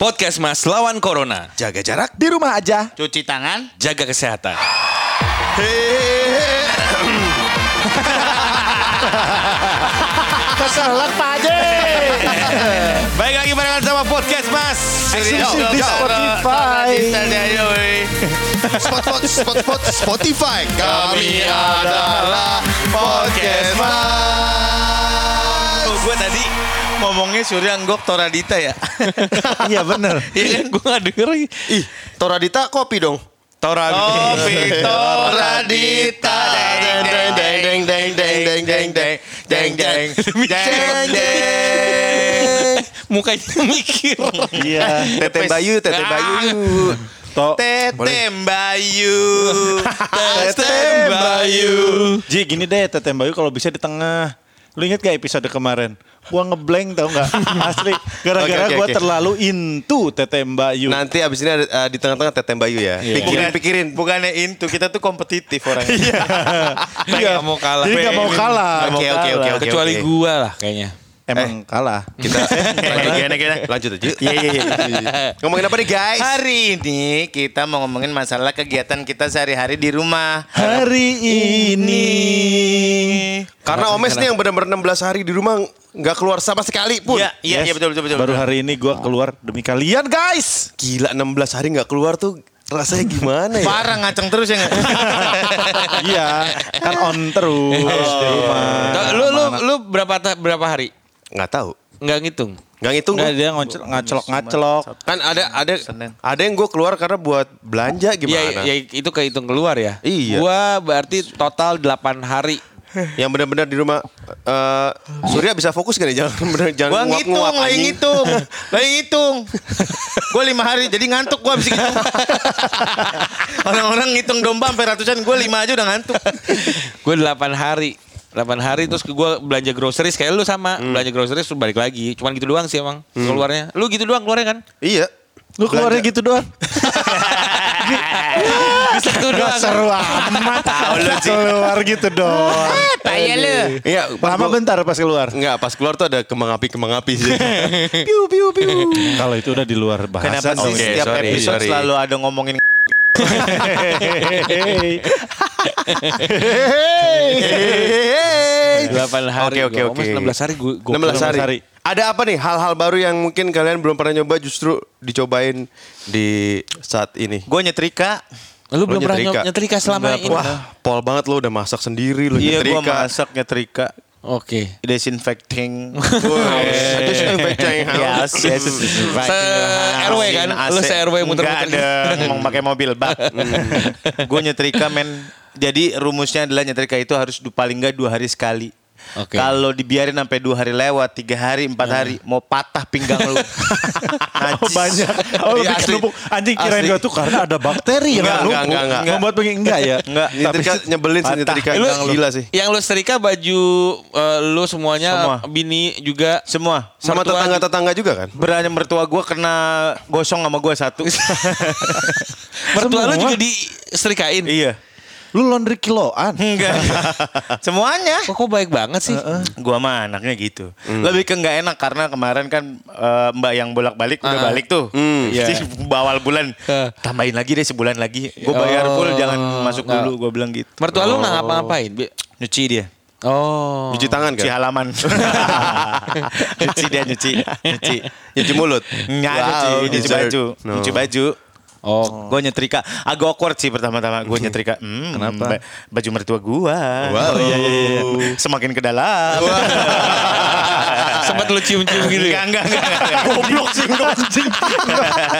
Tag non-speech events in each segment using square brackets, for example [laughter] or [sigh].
Podcast Mas lawan Corona. Jaga jarak di rumah aja. Cuci tangan. Jaga kesehatan. Keselak Pak Haji. Baik lagi barengan sama Podcast Mas. Eksklusif di Spotify. Spot, spot, spot, spot, Spotify. Kami adalah podcast mas. Oh, ngomongnya Surya Anggok Toradita ya. Iya bener. Iya kan gue gak denger lagi. Ih, Toradita kopi dong. Oh, Victor Radita. Deng deng deng deng deng deng deng deng deng deng deng deng. Mukanya mikir. Iya. Tete Bayu, Tete Bayu. Tok. Tete Bayu. Tete Bayu. Ji gini deh Tete Bayu kalau bisa di tengah. Lu inget gak episode kemarin? Gua ngeblank tau gak? [laughs] Asli. Gara-gara Oke, oke, gua oke. terlalu into Tete Bayu. Nanti abis ini ada eh, di tengah-tengah Tete Bayu ya. Pikirin, pikirin. Bukannya into, kita tuh kompetitif orangnya. Iya. [laughs] Gak mau kalah. Jadi gak mau kalah. Oke, oke, oke. Kecuali gua lah kayaknya. Emang kalah. Kita [laughs] lanjut, Gimana, gimana? lanjut aja. Iya, iya, iya. Ngomongin apa nih guys? Hari ini kita mau ngomongin masalah kegiatan kita sehari-hari di rumah. Hari ini. Karena Omes nih yang benar-benar 16 hari di rumah nggak keluar sama sekali pun. Iya, iya, Yes. iya betul, betul, betul. Baru hari ini gua keluar demi kalian guys. Gila 16 hari nggak keluar tuh rasanya gimana ya? Parah ngaceng terus ya nggak? iya, kan on terus di rumah. Lu lu lu berapa berapa hari? Nggak tahu. Nggak ngitung. Nggak ngitung Nggak dia ngocel- ngacelok-ngacelok. Kan ada ada Senin. ada yang gue keluar karena buat belanja Iya, gimana? ya, itu kehitung keluar ya. Iya. Gua berarti total 8 hari. Yang benar-benar di rumah eh Surya bisa fokus kan ya? Jangan [laughs] bener jangan Gua ngitung, nguap-nguap, lagi ngitung, [laughs] lagi ngitung. Gua lima hari, jadi ngantuk gua abis ngitung. [laughs] Orang-orang ngitung domba sampai ratusan, gua lima aja udah ngantuk. Gue 8 hari. 8 hari terus gue belanja groceries kayak lu sama. Belanja groceries terus balik lagi. Cuman gitu doang sih emang keluarnya. Lu gitu doang keluarnya kan? Iya. Lu keluarnya gitu doang. [laughs] Bisa tuh Gak doang. seru amat. Tahu lu keluar gitu doang. [laughs] Tanya lu. Iya, pas Lama gua- bentar pas keluar. Enggak, pas keluar tuh ada kembang api kembang api sih. [laughs] Piu piu piu. Kalau itu udah di luar bahasa. Kenapa sih Oke, setiap sorry, episode sorry. selalu ada ngomongin Hehehe. 8 hari. Oke, oke, Gua oke. 16 hari gue 16 hari. hari. Ada apa nih hal-hal baru yang mungkin kalian belum pernah nyoba justru dicobain di saat ini? gue nyetrika. Lu belum Lu pernah nyetrika? nyet- nyetrika selama ini. Wah, pol banget lo udah masak sendiri lo Iya, gue nyetrika. masak nyetrika. Oke. Disinfecting. [laughs] Wah, disinfecting house. Yes, yes. Se RW kan? Lu se RW muter-muter. Enggak ada, [laughs] mau pakai mobil bak. Gue nyetrika men. Jadi rumusnya adalah nyetrika itu harus paling enggak dua hari sekali. Oke. Kalau dibiarin sampai dua hari lewat, tiga hari, empat hari, mau patah pinggang lu. [laughs] Oh banyak. [laughs] Oh Iya, lebih asli. kenumpuk. Anjing kirain gue tuh karena ada bakteri yang Enggak, numpuk. enggak, enggak, enggak. Membuat pengen enggak ya. [laughs] Enggak. Nyetrika nyebelin sih patah. nyetrika. Lu, Gila sih. Yang lu setrika baju eh, lu semuanya Semua. bini juga Semua. Sama tetangga-tetangga juga kan? Berani mertua gue kena gosong sama gue satu. mertua lu juga di setrikain. iya. Lu laundry kiloan. Enggak. [laughs] Semuanya. Kok, kok baik banget sih? Gua mah anaknya gitu. Lebih ke nggak enak karena kemarin kan eh, Mbak yang bolak-balik udah Ah. balik tuh. Hmm. Jadi bawal bulan. Tambahin lagi deh sebulan lagi. Gue bayar Oh, full jangan masuk nggak. dulu. Gue bilang gitu. Mertua lu nggak ngapa-ngapain? Bi? Nyuci dia. Oh. Cuci tangan Cuci kan? halaman. [laughs] nyuci dia nyuci. Nyuci. Nyuci mulut. Nggak Wow, nyuci, nyuci baju. No. Nyuci baju. Oh. Gue nyetrika agak awkward sih pertama-tama gue [laughs] nyetrika. Hmm, Kenapa? ba- Baju mertua gua. Wow. iya, iya, iya. Semakin ke dalam. [laughs] Sempat lu cium-cium gitu ya? Enggak, enggak, enggak. Goblok sih lu anjing.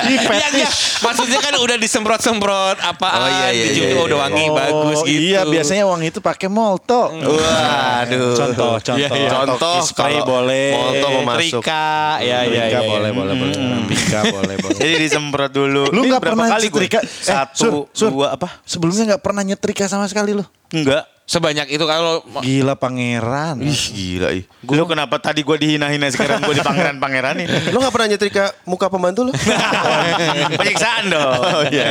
Iya, iya. Maksudnya kan udah disemprot-semprot apaan, Oh, iya, iya, iya, tuh udah iya. wangi Oh, bagus gitu. Iya, biasanya uang itu pakai molto. Waduh. Contoh, contoh. Iya, iya. Contoh spray boleh. Molto mau masuk. Trika, ya ya Rika ya. boleh, boleh, boleh. Rika boleh, boleh. Jadi disemprot dulu. Lu berapa pernah nyetrika? Satu, Eh, Sur. dua apa? Sebelumnya nggak pernah nyetrika sama sekali lu. Enggak. Sebanyak itu kalau Gila pangeran. Ih, gila ih. Lu kenapa tadi gue dihina-hina sekarang gue di pangeran-pangeran ini? Lo gak pernah nyetrika muka pembantu lo? [laughs] Penyiksaan dong. Oh, iya.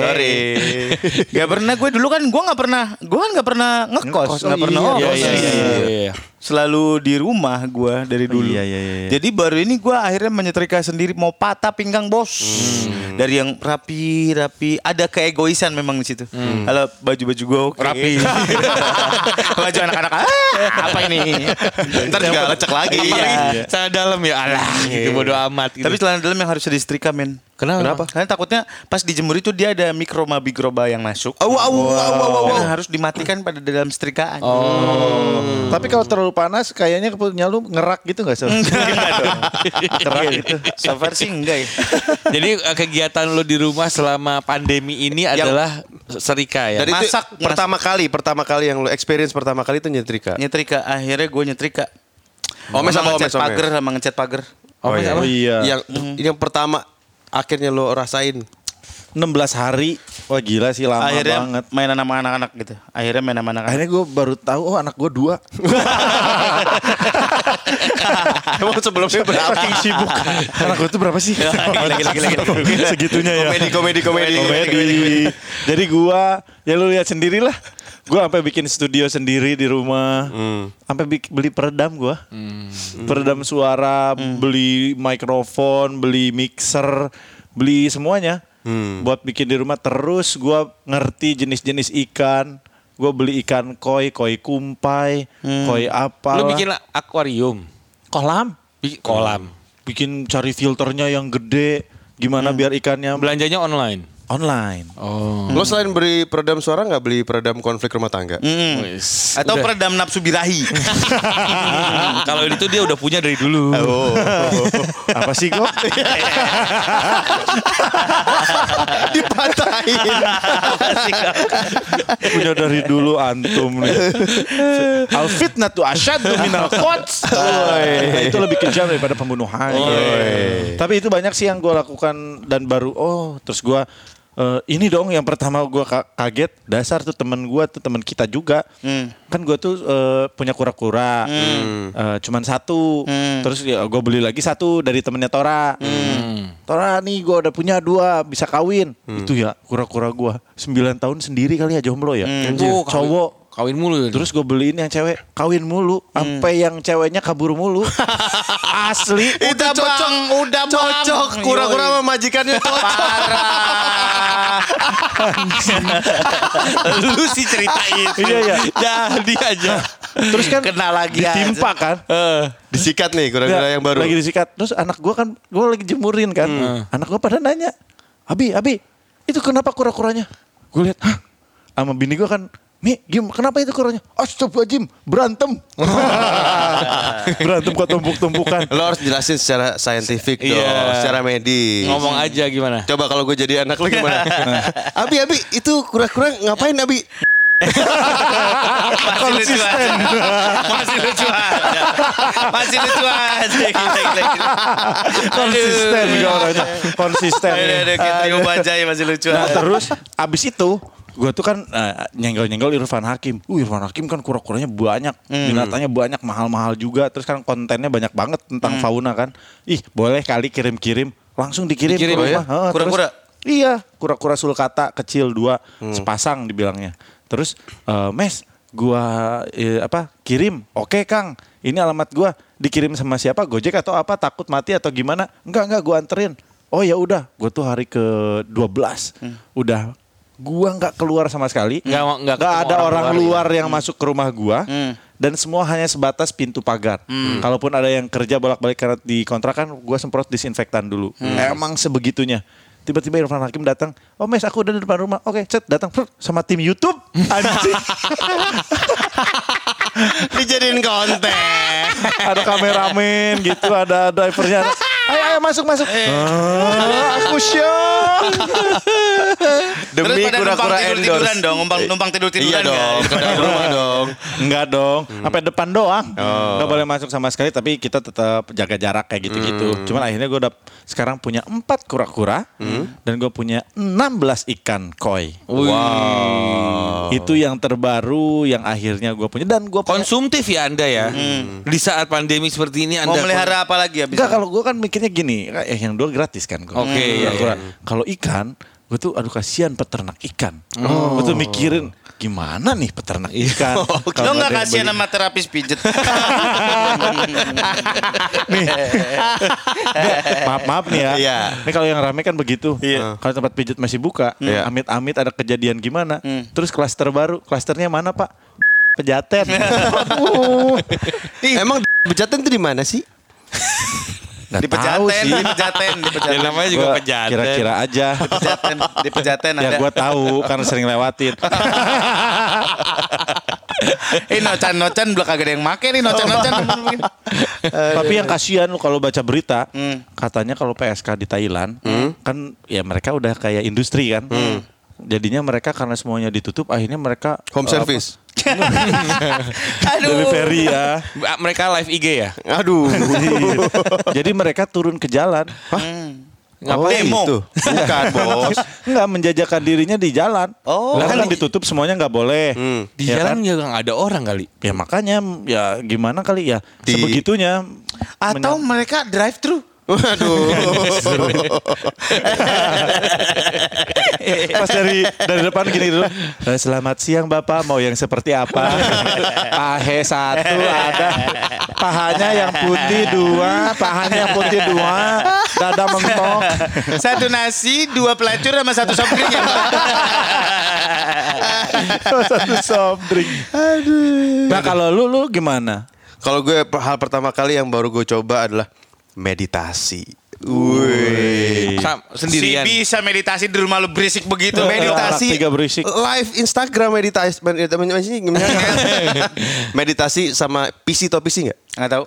Sorry. Gak pernah gue dulu kan gue nggak pernah gue kan nggak pernah ngekos nggak pernah iya, ngekos. Iya iya iya. iya. Selalu di rumah gua dari dulu. Iya, iya, iya. Jadi baru ini gua akhirnya menyetrika sendiri mau patah pinggang bos. Hmm. Dari yang rapi rapi ada keegoisan memang di situ. Kalau baju-baju gua oke. Rapi. [laughs] baju anak-anak ah, apa ini? Ntar juga lecek lagi. Apalagi sana dalam ya Allah gitu bodo amat gitu. Tapi celana dalam yang harus disetrika men. Kenapa? Karena takutnya pas dijemur itu dia ada mikroba mikroba yang masuk. Au, au, au, au, au. Karena harus dimatikan pada dalam setrikaan. Tapi kalau terlalu panas kayaknya punya lu ngerak gitu gak sih? Kerak gitu. So far sih enggak ya. Jadi eh, kegiatan lo di rumah selama pandemi ini adalah serika ya. Dan itu Masak, pertama kali, pertama kali yang lu experience pertama kali itu nyetrika. Nyetrika akhirnya gue nyetrika. Omes Sama apa ngecat omes, pagar sama ngecat pagar. Oh, iya. apa? iya. Yang ini yang pertama akhirnya lo rasain. 16 hari. Wah gila sih lama akhirnya banget. mainan sama anak-anak gitu. Akhirnya main sama anak-anak. Akhirnya gue baru tahu oh anak gue dua. [laughs] Emang sebelumnya berapa? Saking sibuk. anak gue tuh berapa sih? Gila, gila, gila, gila. [laughs] Segitunya ya. Komedi, komedi, komedi. Komedi. Jadi gua ya lu lihat sendiri lah. Gua sampai bikin studio sendiri di rumah. Sampai bik- beli peredam gua. Peredam suara, beli mikrofon, beli mixer, beli semuanya. Buat bikin di rumah terus gua ngerti jenis-jenis ikan. Gua beli ikan koi, koi kumpai, koi apa. Lo bikin akuarium, kolam. bikin kolam. Bikin cari filternya yang gede. Gimana biar ikannya Belanjanya online. Online. Oh. Lo selain beli peredam suara nggak beli peredam konflik rumah tangga? Hmm. Wis. Atau Udah. peredam nafsu birahi. [laughs] Kalau itu dia udah punya dari dulu. Oh. [laughs] Apa sih kok? [laughs] Dipatahin. Punya dari dulu antum nih. Al fitnatu asyaddu minal quds. Nah, itu lebih kejam daripada pembunuhan. Tapi itu banyak sih yang gue lakukan dan baru oh terus gue eh, ini dong yang pertama gue kaget. Dasar tuh temen gue tuh temen kita juga. Kan gue tuh eh, punya kura-kura. Eh, cuman satu. Terus ya gue beli lagi satu dari temennya Tora. Tora nih gue udah punya dua bisa kawin. Itu ya kura-kura gue 9 tahun sendiri kali ya jomblo ya? Oh, kawin- cowok Kawin mulu ya. Terus gue beliin yang cewek kawin mulu, sampai yang ceweknya kabur mulu. [laughs] Asli. Itu cocok, udah cocok. Kura-kura sama majikannya cocok. [laughs] lu sih ceritain. Iya iya. Jadi aja. Terus kan Kena lagi ditimpa kan. Disikat nih kura-kura yang baru. Lagi disikat. Terus anak gue kan, gue lagi jemurin kan. Anak gue pada nanya, Abi, Abi, itu kenapa kura-kuranya? Gue lihat, hah? Sama bini gue kan, Mi, Gim, kenapa itu kurangnya? Astagfirullahaladzim, berantem. [laughs] berantem kok tumpuk-tumpukan. Lo harus jelasin secara saintifik dong, Iya. secara medis. Ngomong aja gimana? Coba kalau gue jadi anak lo gimana? [laughs] abi, Abi, itu kura-kura ngapain Abi? [laughs] Masih lucu aja. Masih lucu aja. Masih lucu aja. Gila, gila, gila. Konsisten orangnya. Konsisten. Aduh, aduh, Bajai masih lucu Nah aja. terus abis itu gue tuh kan eh, nyenggol-nyenggol Irfan Hakim. Uh Irfan Hakim kan kura-kuranya banyak, binatangnya banyak, mahal-mahal juga. Terus kan kontennya banyak banget tentang fauna kan. Ih boleh kali kirim-kirim, langsung dikirim, Dikirim ke ya? rumah. Heeh, Kura-kura? Iya, kura-kura sulcata kecil dua, sepasang dibilangnya. Terus eh, Mes, gua eh, apa kirim? Oke Kang, ini alamat gua dikirim sama siapa? Gojek atau apa? Takut mati atau gimana? Enggak enggak, gua anterin. Oh ya udah, gue tuh hari ke 12 udah gua nggak keluar sama sekali, Nggak- nggak ketemu ada orang orang, luar luar, yang masuk ke rumah gua, dan semua hanya sebatas pintu pagar. Kalaupun ada yang kerja bolak-balik karena di kontrakan, gua semprot disinfektan dulu. Emang sebegitunya. Tiba-tiba Irfan Hakim datang, oh mes aku udah di depan rumah, oke cet datang sama tim YouTube, [laughs] anjing. Dijadiin konten. ada kameramen gitu, ada drivernya, ayo ayo masuk masuk, Ah, aku shock. Terus Demi kura-kura endorse. dong, numpang, numpang tidur-tiduran Iya dong, ke kan? dalam rumah [laughs] dong. Enggak dong, sampai depan doang. Enggak boleh masuk sama sekali, tapi kita tetap jaga jarak kayak gitu-gitu. Cuman akhirnya gue udah sekarang punya empat kura-kura dan gue punya 16 ikan koi. Wow. Itu yang terbaru yang akhirnya gue punya dan gue punya. Konsumtif ya Anda ya. Di saat pandemi seperti ini Mau Anda melihara apa lagi habis? Enggak kalau gue kan mikirnya gini, eh, yang dua gratis kan. gua. Oke, iya, Kura-kura. Kalau ikan, gue tuh aduh kasihan peternak ikan. Gue tuh mikirin gimana nih peternak ikan? [laughs] Lo Kalau nggak kasihan beli- sama terapis pijet? [laughs] [laughs] maaf maaf nih ya. Iya. Ini kalau yang rame kan begitu. Iya. Kalau tempat pijat masih buka, Iya. amit-amit ada kejadian gimana? Terus klaster baru, klasternya mana Pak? Pejaten. Emang bejaten itu di mana sih? Nggak Di pejaten, sih. di pejaten, di Ya pejaten. namanya juga Gua pejaten. Kira-kira aja. Pejaten, di pejaten ya ada. gue tahu karena sering lewatin. [laughs] Eh nocan-nocan belum kagak ada yang make nih nocan-nocan. [laughs] Tapi yang kasihan lu kalau baca berita, Hmm. katanya kalau PSK di Thailand kan ya mereka udah kayak industri kan. Jadinya mereka karena semuanya ditutup, akhirnya mereka Home eh, service. [laughs] Aduh. delivery ya. Ah, Mereka live IG ya? Aduh. [laughs] Jadi mereka turun ke jalan. Ngapain? Demo. Itu. Bukan, [laughs] Bos. Enggak menjajakan dirinya di jalan. Oh. Lah kan ditutup semuanya nggak boleh. Hmm. Di Ya jalan kan? juga nggak ada orang kali. Ya makanya ya gimana kali ya Di- sebegitunya. Atau mereka drive thru. Waduh. pas dari dari depan gini dulu. "Eh, Selamat siang Bapak, mau yang seperti apa? Pahe satu ada, pahanya yang putih dua, pahanya yang putih dua, dada mentok. Satu nasi, dua pelacur sama satu sop drink ya. Satu soft drink. Nah kalau lu lu gimana? Kalau gue hal pertama kali yang baru gue coba adalah meditasi. Wih. Sendirian. Si bisa meditasi di rumah lu berisik begitu. Meditasi tiga berisik. live Instagram meditasi meditasi [laughs] meditasi sama PC tau PC nggak? Nggak tahu.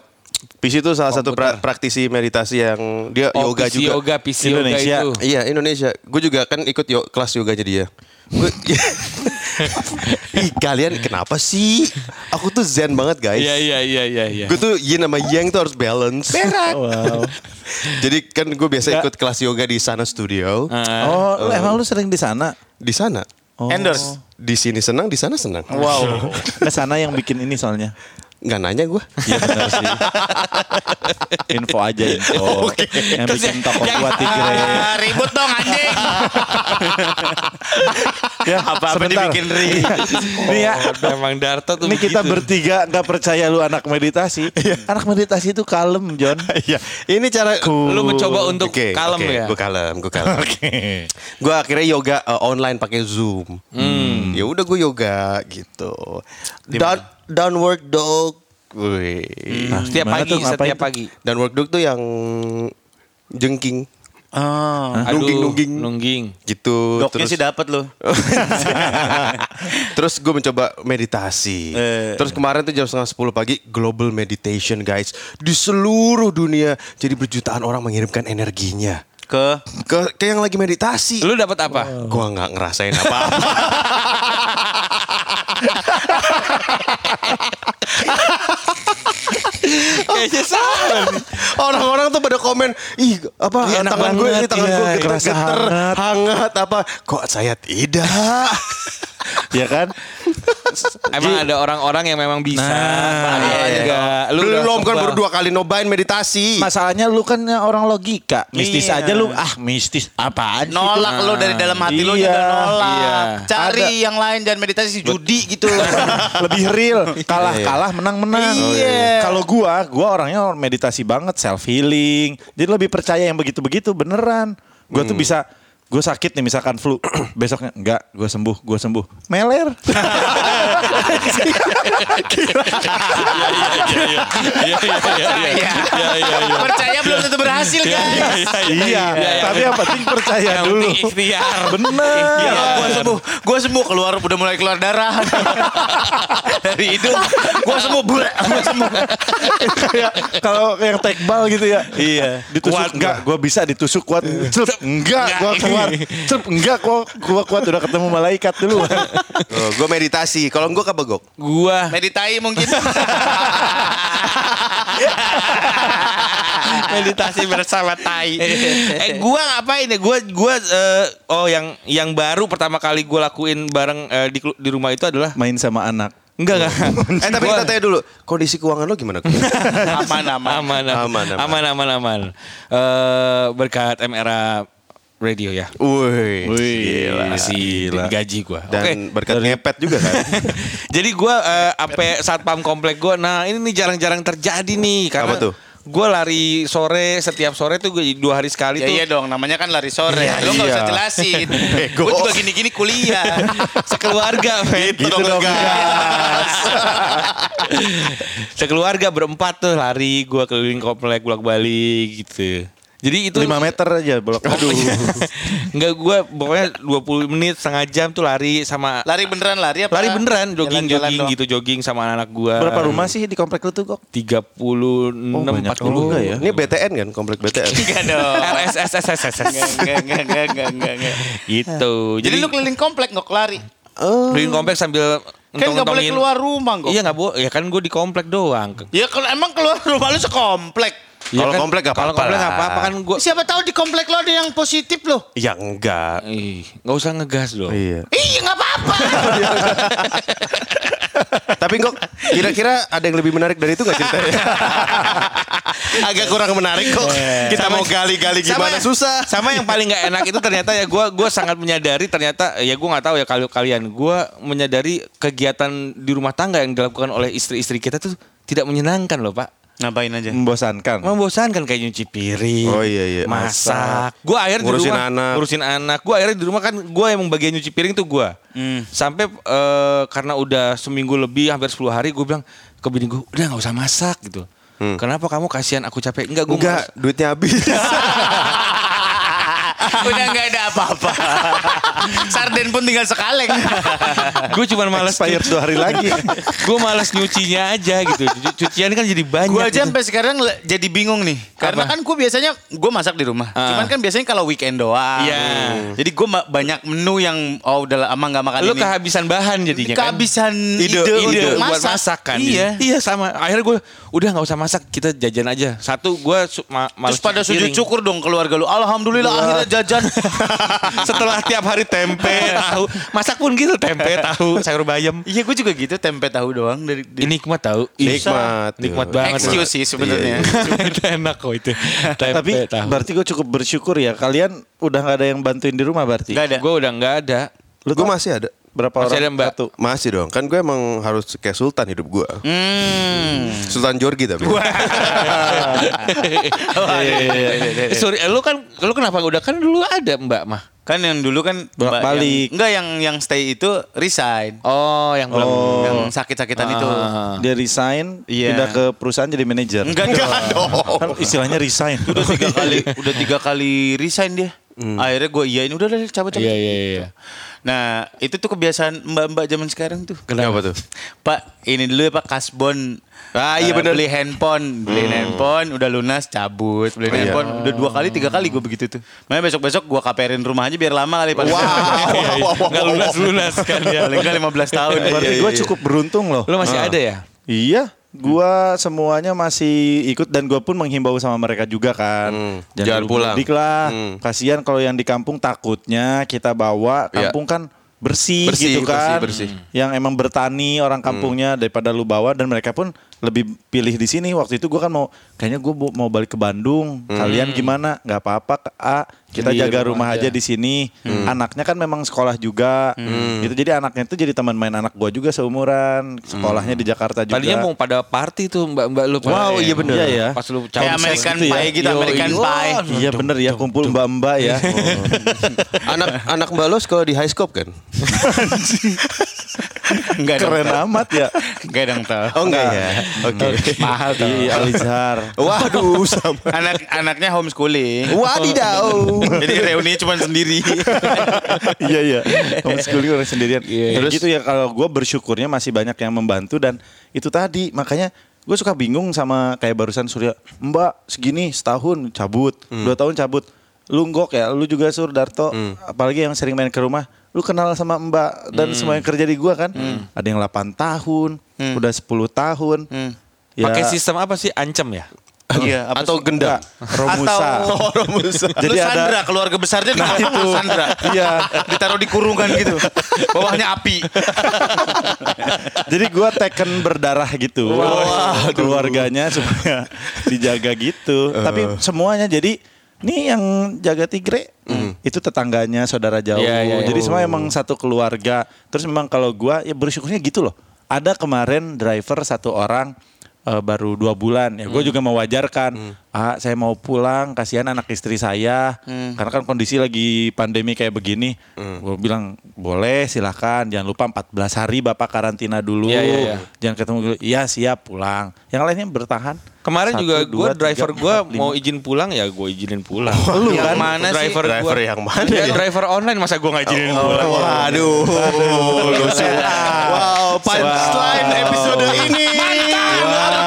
PC itu salah satu pra- praktisi meditasi yang dia Oh, yoga PC juga. yoga, PC Indonesia. yoga itu. Iya Indonesia. Gue juga kan ikut yo, kelas yoganya dia. Gue, [laughs] [laughs] Ih kalian kenapa sih? Aku tuh zen banget guys. Iya, iya, iya, iya, iya. Gue tuh yin sama yang tuh harus balance. Wow. Jadi kan gue biasa Nggak. ikut kelas yoga di Sana Studio. Ah. Oh, lu emang lu sering di sana? Di sana. Oh. Endorse. Di sini senang, di sana senang. Wow. Ke sana yang bikin ini soalnya. Nggak nanya gue. Iya benar sih. info aja info. [laughs] Yang bikin toko gua tigre. Ah, ribut dong anjing. [laughs] Ya, [laughs] Apa-apa sebentar. dibikin ribut. Nih ya, Memang Darto tuh ini kita begitu. bertiga nggak percaya lu anak meditasi. Anak meditasi itu kalem, John. [laughs] Iya. Ini cara Lu mencoba untuk Oke, kalem oke, ya. Gue kalem, gue kalem. [laughs] Gue akhirnya yoga uh, online pakai Zoom. Hmm. Ya udah gue yoga gitu. Down, downward dog. Wih. Nah, setiap pagi, tuh, setiap tuh? pagi. Downward dog tuh yang jengking Oh. Aduh, Nungging-nungging. nungging. gitu. Doknya sih dapat lo. [laughs] Terus gue mencoba meditasi. Eh. Terus kemarin tuh jam setengah 10 pagi global meditation guys di seluruh dunia. Jadi berjutaan orang mengirimkan energinya Ke ke ke yang lagi meditasi. Lu dapat apa? Gua nggak ngerasain apa-apa. [laughs] [laughs] [laughs] Kayaknya sama nih. Orang-orang tuh pada komen, ih apa Ih, enak tangan gue ini tangan iya, gue geter, kerasa geter, hangat. hangat. apa? Kok saya tidak? [laughs] ya kan? [laughs] Emang ada orang-orang yang memang bisa. Nah, ada iya. juga. Lu Belum kan baru dua kali nobain meditasi. Masalahnya lu kan orang logika. Mistis Iya. aja lu. Ah, mistis apaan sih? nolak itu? lo dari dalam hati lo Iya. juga nolak. Iya. Cari yang lain jangan meditasi judi gitu. lebih real kalah kalah menang menang Iya. kalau gua gua orangnya meditasi banget self healing jadi lebih percaya yang begitu begitu beneran. Gua tuh bisa gue sakit nih misalkan flu besoknya enggak gue sembuh gue sembuh meler Iya, iya, iya, iya. Iya, iya, iya. Percaya belum tentu berhasil guys. iya tapi yang penting percaya Yang dulu penting ikhtiar. bener Iya, gue sembuh, gue sembuh keluar udah mulai keluar darah dari hidung. Gue sembuh, gue sembuh. kayak kalau yang tekbal gitu ya iya ditusuk Kuat enggak gue bisa ditusuk kuat enggak gue keluar Celup, enggak gue gue kuat udah ketemu malaikat dulu Oh, gue meditasi. Kalau gue kebegok. Gua Meditai mungkin. [laughs] meditasi bersama tai. eh gua ngapain ya? Gua gua eh, oh yang yang baru pertama kali gua lakuin bareng eh, di di rumah itu adalah main sama anak enggak enggak. Eh tapi Gua- kita tanya dulu, kondisi keuangan lo gimana? aman, [laughs] aman. aman Aman, aman. aman aman aman. Eh, berkat MRA Radio ya. Wih. Wih, Masih gaji gua. Oke. Dan berkat ngepet juga kan. [laughs] Jadi gua eh, apa satpam komplek gua. Nah, ini nih jarang-jarang terjadi nih karena Apa tuh? Gua lari sore setiap sore tuh gue dua hari sekali Ya tuh. iya dong, namanya kan lari sore. Iya, Lo nggak iya. usah jelasin. [laughs] Gue juga gini-gini kuliah. [laughs] Sekeluarga, men. Gitu dong, gas. Sekeluarga berempat tuh lari gua keliling komplek bolak-balik gitu. Jadi itu 5 meter aja bolak [laughs] Aduh. Enggak gua pokoknya 20 menit setengah jam tuh lari sama Lari beneran lari apa? lari beneran jogging Jalan-jalan jogging gitu jogging sama anak gua. Berapa rumah sih di komplek lu tuh kok? 36 Oh, banyak 40 juga ya. Ini BTN kan, komplek BTN. [laughs] Enggak dong. LSSSSS Enggak, enggak, enggak, enggak, enggak, enggak, enggak. gitu. Jadi lu keliling komplek nggak lari? keliling komplek sambil Kan nggak boleh keluar rumah kok. Iya nggak boleh. Ya kan gue di komplek doang. Ya kalau emang keluar rumah lu sekomplek. Ya Kalau kan, komplek nggak Kalau apa-apa komplek lah. nggak apa-apa kan gue. Siapa tahu di komplek lo ada yang positif loh. Ya enggak. Ih, nggak usah ngegas dong. Iya. Iya nggak apa-apa. [laughs] Tapi kok kira-kira ada yang lebih menarik dari itu nggak ceritanya? [laughs] Agak kurang menarik kok. Kita mau gali-gali gimana susah. Sama yang paling nggak enak itu ternyata ya gue gua sangat menyadari ternyata ya gue nggak tahu ya kalau kalian gue menyadari kegiatan di rumah tangga yang dilakukan oleh istri-istri kita tuh tidak menyenangkan loh pak. Ngapain aja? Membosankan. Membosankan kayak nyuci piring, Oh, iya, iya. masak. Gue akhirnya Ngurusin di rumah anak. ngurusin anak. Gue akhirnya di rumah kan gue yang bagian nyuci piring tuh gue. Hmm. Sampai eh, karena udah seminggu lebih hampir 10 hari gue bilang ke bini gue udah nggak usah masak gitu. Kenapa kamu kasihan aku capek? Enggak, gue Enggak, duitnya habis. [laughs] Udah nggak ada apa-apa. Sarden pun tinggal sekaleng. gue cuma malas Expired dua hari lagi. gue malas nyucinya aja gitu. Cu- Cucian kan jadi banyak. Gue aja gitu. sampai sekarang jadi bingung nih. Karena Apa? kan gue biasanya gue masak di rumah. Ah. Cuman kan biasanya kalau weekend doang. Iya. Jadi gue banyak menu yang oh udah lama nggak makan Lu ini. kehabisan bahan jadinya kan. Kehabisan ide, ide, untuk buat masak. masak kan. Iya. Iya sama. Akhirnya gue udah nggak usah masak, kita jajan aja. Satu gue ma malas Terus pada sujud syukur dong keluarga lu. Alhamdulillah akhirnya jajan. [laughs] Setelah tiap hari tempe, tahu. Masak pun gitu tempe, tahu, sayur bayam. Iya gue juga gitu tempe tahu doang dari, dari Ini nikmat tahu. Ih, Nikmat. Nikmat Iya. banget. excuse sih sebenarnya. itu enak kok itu. [laughs] Tempe Tapi tahu. berarti gue cukup bersyukur ya. Kalian udah nggak ada yang bantuin di rumah berarti. Gak ada. Gue udah nggak ada. Lu gue masih ada. Berapa Masih orang? ada, Mbak. Satu. Masih dong. Kan gue emang harus kayak sultan hidup gue. Hmm. Sultan Jorgi tapi. Eh, [laughs] Sorry, lu kan lu kenapa udah kan dulu ada Mbak mah. Kan yang dulu kan mbak Bolak-balik. yang- Enggak yang yang stay itu resign. Oh, yang belum. Yang sakit-sakitan itu. Ah. Dia resign, Iya. pindah ke perusahaan jadi manajer. Enggak dong. Kan istilahnya resign. udah tiga kali [laughs] udah tiga kali resign dia. Akhirnya gue iyain udah udah cabut cabut. Iya, iya, iya. Nah itu tuh kebiasaan mbak-mbak zaman sekarang tuh. Kenapa tuh? Pak ini dulu ya Pak kasbon. Ah, iya Eh, bener. Beli handphone, beli handphone, udah lunas cabut, beli Oh, iya. handphone, udah dua kali tiga kali gue begitu tuh. Makanya besok besok gue kaperin rumah aja biar lama kali Pak. [laughs] Nggak lunas-lunas kan ya. Paling nggak 15 tahun. Berarti gue cukup beruntung loh. Lu masih ada ya? Iya, gua semuanya masih ikut dan gua pun menghimbau sama mereka juga kan. Hmm, jangan dulu pulang. mudik lah. Hmm. Kasihan kalau yang di kampung takutnya kita bawa Iya. kampung kan bersih, Bersih, gitu kan. bersih, bersih. Yang emang bertani orang kampungnya daripada lu bawa dan mereka pun lebih pilih di sini. Waktu itu gua kan mau kayaknya gua mau- balik ke Bandung. Kalian gimana? Nggak apa-apa. A. Kita Di jaga rumah aja. aja di sini. Anaknya kan memang sekolah juga. Gitu. Jadi anaknya itu jadi teman main anak gua juga seumuran. Sekolahnya di Jakarta juga. Tadinya mau pada party tuh mbak-mbak lu. pada- Wow, iya bener. Iya ya. Pas lu Kayak cabut American gitu ya. Pie gitu, Yo, American yo. Pie. Iya bener ya kumpul mbak-mbak ya. [laughs] anak anak Mbak lo sekolah di high scope kan? [laughs] Enggak dong. Keren amat ya. Enggak dong tahu. Oh enggak ya. Oke. Mahal tuh. Di Alizhar. Waduh sama. Anak anaknya homeschooling. Wadidaw. Jadi reuni cuma sendiri. iya iya. Homeschooling orang sendirian. Iya. Terus gitu ya kalau gue bersyukurnya masih banyak yang membantu dan itu tadi makanya gue suka bingung sama kayak barusan Surya. Mbak segini setahun cabut, dua tahun cabut. Lu nggok ya, lu juga Sur Darto, apalagi yang sering main ke rumah. Lu kenal sama Mbak dan semua yang kerja di gua kan. Ada yang 8 tahun, udah 10 tahun. Ya, Pakai sistem apa sih? Ancam ya? Iya, apa Atau sih? gendam. Romusa. Atau- Romusa. [laughs] Jadi Lu ada- Sandra, keluarga besarnya nah, itu Sandra. [laughs] Iya. Ditaruh di kurungan gitu. Bawahnya api. [laughs] Jadi gua teken berdarah gitu. Keluarganya supaya dijaga gitu. Tapi semuanya jadi Nih yang jaga tigre itu tetangganya saudara jauh. Iya, iya, iya. Jadi semua emang satu keluarga. Terus memang kalau gua ya bersyukurnya gitu loh. Ada kemarin driver satu orang eh, baru dua bulan ya gue juga mewajarkan ah saya mau pulang kasihan anak istri saya karena kan kondisi lagi pandemi kayak begini gue bilang boleh silahkan jangan lupa 14 hari bapak karantina dulu Iya, iya, iya. jangan ketemu dulu iya siap pulang yang lainnya bertahan Kemarin Satu, juga gue dua, driver gue mau izin pulang ya gue izinin pulang. Lu Yang kan? mana sih? Driver Driver gua. yang mana Ya, ya? driver online masa gue nggak izinin pulang. Waduh, lucu. Wow, punchline episode ini. Luar biasa.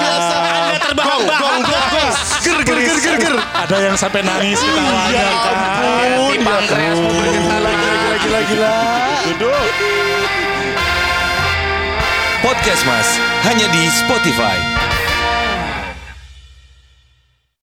Ada yang sampai nangis ketawanya kan Hati pankreas mau bergejala. gila gila gila duduk Podcast Mas hanya di Spotify.